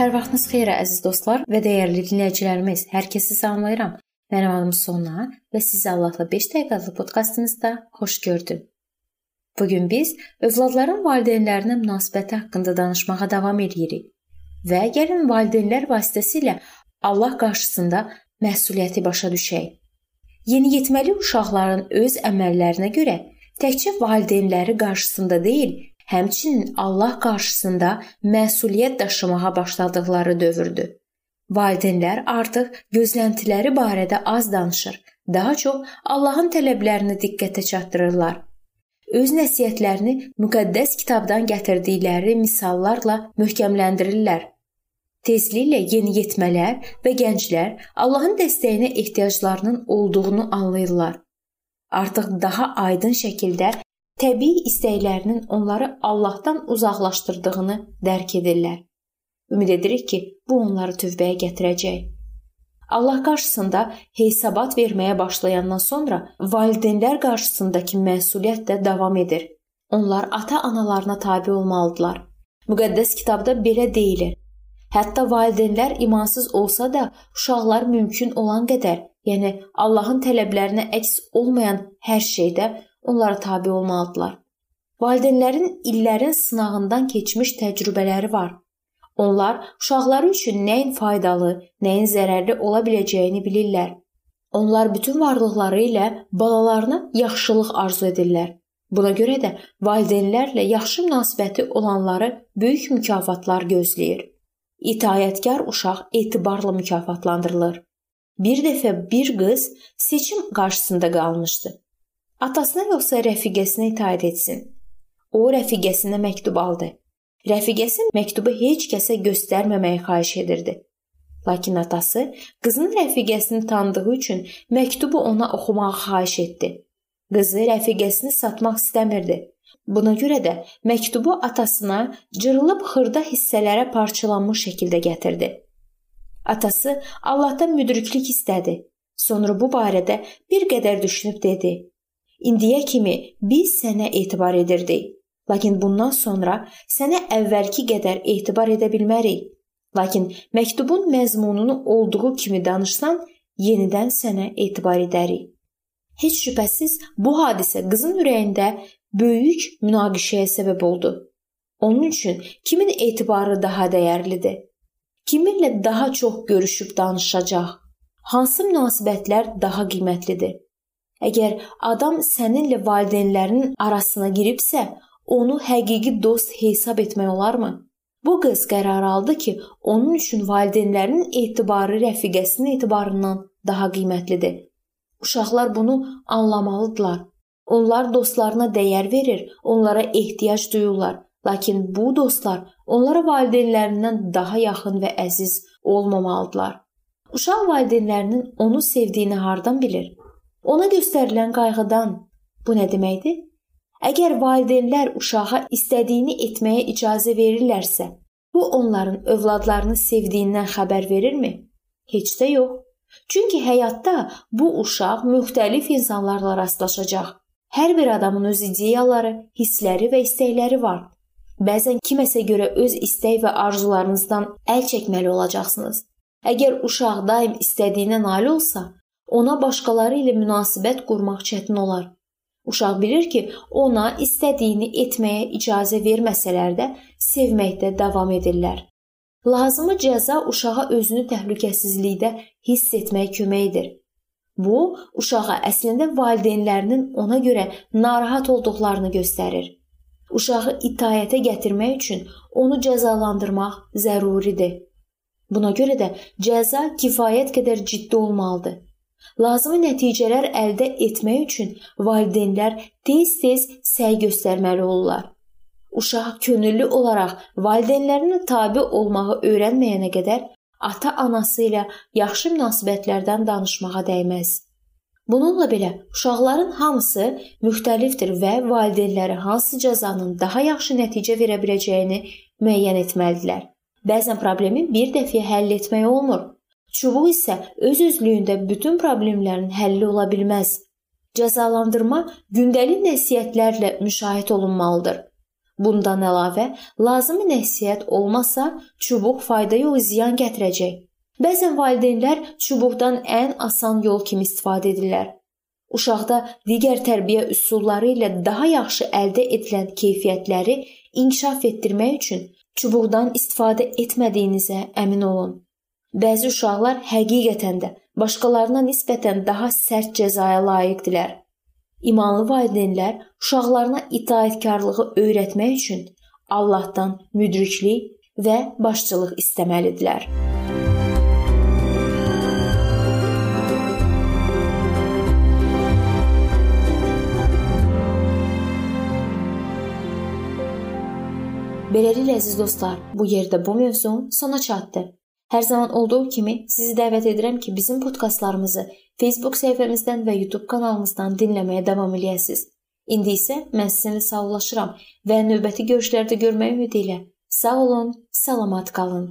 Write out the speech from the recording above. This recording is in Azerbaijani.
Hər vaxtınız xeyir əziz dostlar və dəyərli dinləyicilərimiz. Hər kəsi salamlayıram. Mənim adım Sona və sizi Allahla 5 dəqiqəlik podkastımızda xoş gördüm. Bu gün biz övladların valideynlərinə münasibəti haqqında danışmağa davam edirik. Və gəlin valideynlər vasitəsilə Allah qarşısında məsuliyyəti başa düşək. Yeniyetməli uşaqların öz əməllərinə görə təkcə valideynləri qarşısında deyil, həmçinin Allah qarşısında məsuliyyət daşımağa başladıqları dövrdür. Valideynlər artıq gözləntiləri barədə az danışır, daha çox Allahın tələblərini diqqətə çatdırırlar. Öz nəsihətlərini müqəddəs kitabdan gətirdikləri misallarla möhkəmləndirirlər. Tezliklə yeniyetmələr və gənclər Allahın dəstəyinə ehtiyaclarının olduğunu anlayırlar. Artıq daha aydın şəkildə təbii istəklərinin onları Allahdan uzaqlaşdırdığını dərk edirlər. Ümid edirik ki, bu onları tövbəyə gətirəcək. Allah qarşısında hesabat verməyə başlayandan sonra valideynlər qarşısındakı məsuliyyət də davam edir. Onlar ata-analarına tabe olmalıdılar. Müqəddəs kitabda belə deyilir. Hətta valideynlər imansız olsa da, uşaqlar mümkün olan qədər, yəni Allahın tələblərinə əks olmayan hər şeydə onlara tabe olmalıdılar. Valideynlərin illərin sınağından keçmiş təcrübələri var. Onlar uşaqları üçün nəyin faydalı, nəyin zərərli ola biləcəyini bilirlər. Onlar bütün varlıqları ilə balalarına yaxşılıq arzu edirlər. Buna görə də valideynlərlə yaxşı münasibəti olanları böyük mükafatlar gözləyir. İtaətkar uşaq etibarla mükafatlandırılır. Bir dəfə bir qız seçim qarşısında qalmışdı. Atasına yoxsa rəfiqəsinə itaat etsin? O rəfiqəsinə məktub aldı. Rəfiqəsi məktubu heç kəsə göstərməməyi xahiş edirdi. Lakin atası qızın rəfiqəsini tanıdığı üçün məktubu ona oxumağı xahiş etdi. Qızı rəfiqəsini satmaq istəmirdi. Buna görə də məktubu atasına cırılıb xırda hissələrə parçalanmış şəkildə gətirdi. Atası Allahdan müdriklik istədi. Sonra bu barədə bir qədər düşünüb dedi: İndiyə kimi biz sənə etibar edirdik. Lakin bundan sonra sənə əvvəlki qədər etibar edə bilmərik. Lakin məktubun məzmununu olduğu kimi danışsan, yenidən sənə etibar edərik. Heç şübhəsiz bu hadisə qızın ürəyində böyük münaqişəyə səbəb oldu. Onun üçün kimin etibarı daha dəyərlidir? Kiminlə daha çox görüşüb danışacaq? Hansı münasibətlər daha qiymətlidir? Əgər adam səninlə valideynlərinin arasına giribsə, onu həqiqi dost hesab etmək olarmı? Bu qız qərar aldı ki, onun üçün valideynlərinin etibarı rəfiqəsinin etibarından daha qiymətlidir. Uşaqlar bunu anlamalıdılar. Onlar dostlarına dəyər verir, onlara ehtiyac duyurlar. Lakin bu dostlar onlara valideynlərindən daha yaxın və əziz olmamalıdılar. Uşaq valideynlərinin onu sevdiyini hardan bilir? Ona göstərilən qayğıdan bu nə deməkdir? Əgər valideynlər uşağa istədiyini etməyə icazə verirlərsə, bu onların övladlarını sevdiyindən xəbər verirmi? Heç də yox. Çünki həyatda bu uşaq müxtəlif insanlarla rastlaşacaq. Hər bir adamın öz ideyaları, hissləri və istəkləri var. Bəzən kiməsə görə öz istək və arzularınızdan əl çəkməli olacaqsınız. Əgər uşaq daim istədiyinə nail olsa, ona başqaları ilə münasibət qurmaq çətin olar. Uşaq bilir ki, ona istədiyini etməyə icazə verməsələr də sevməkdə davam edirlər. Lazımı cəza uşağa özünü təhlükəsizlikdə hiss etməyə kömək edir. Bu, uşağa əslində valideynlərinin ona görə narahat olduqlarını göstərir. Uşağı itayətə gətirmək üçün onu cəzalandırmaq zəruridir. Buna görə də cəza kifayət qədər ciddi olmalıdır. Lazımi nəticələr əldə etmək üçün valideynlər tez-tez səy göstərməli olurlar. Uşaq könüllü olaraq valideynlərinə tabe olmağı öyrənməyənə qədər ata-anası ilə yaxşı münasibətlərdən danışmağa dəyməz. Bununla belə uşaqların hamısı müxtəlifdir və valideynləri hansı cəzanın daha yaxşı nəticə verə biləcəyini müəyyən etməlidirlər. Bəzən problemi bir dəfəyə həll etmək olmur. Çubuq isə öz-özlüyündə bütün problemlərin həlli ola bilməz. Cəzalandırma gündəlik nəsihətlərlə müşahidə olunmalıdır. Bundan əlavə, lazımi nəsihət olmasa, çubuq fayda yox, ziyan gətirəcək. Bəzən valideynlər çubuqdan ən asan yol kimi istifadə edirlər. Uşaqda digər tərbiyə üsulları ilə daha yaxşı əldə edilən keyfiyyətləri inkişaf etdirmək üçün çubuqdan istifadə etmədiyinizə əmin olun. Bəzi uşaqlar həqiqətən də başqalarına nisbətən daha sərt cəzaya layiqdilər. İmanlı valideynlər uşaqlarına itaatkarlığı öyrətmək üçün Allahdan müdriklik və başçılıq istəməlidirlər. Beləliklə əziz dostlar, bu yerdə bu mövzum sona çatdı. Hər zaman olduğu kimi sizi dəvət edirəm ki, bizim podkastlarımızı Facebook səhifəmizdən və YouTube kanalımızdan dinləməyə davam eləyəsiniz. İndi isə mən sizinlə sağollaşıram və növbəti görüşlərdə görmək ümidi ilə sağ olun, salamat qalın.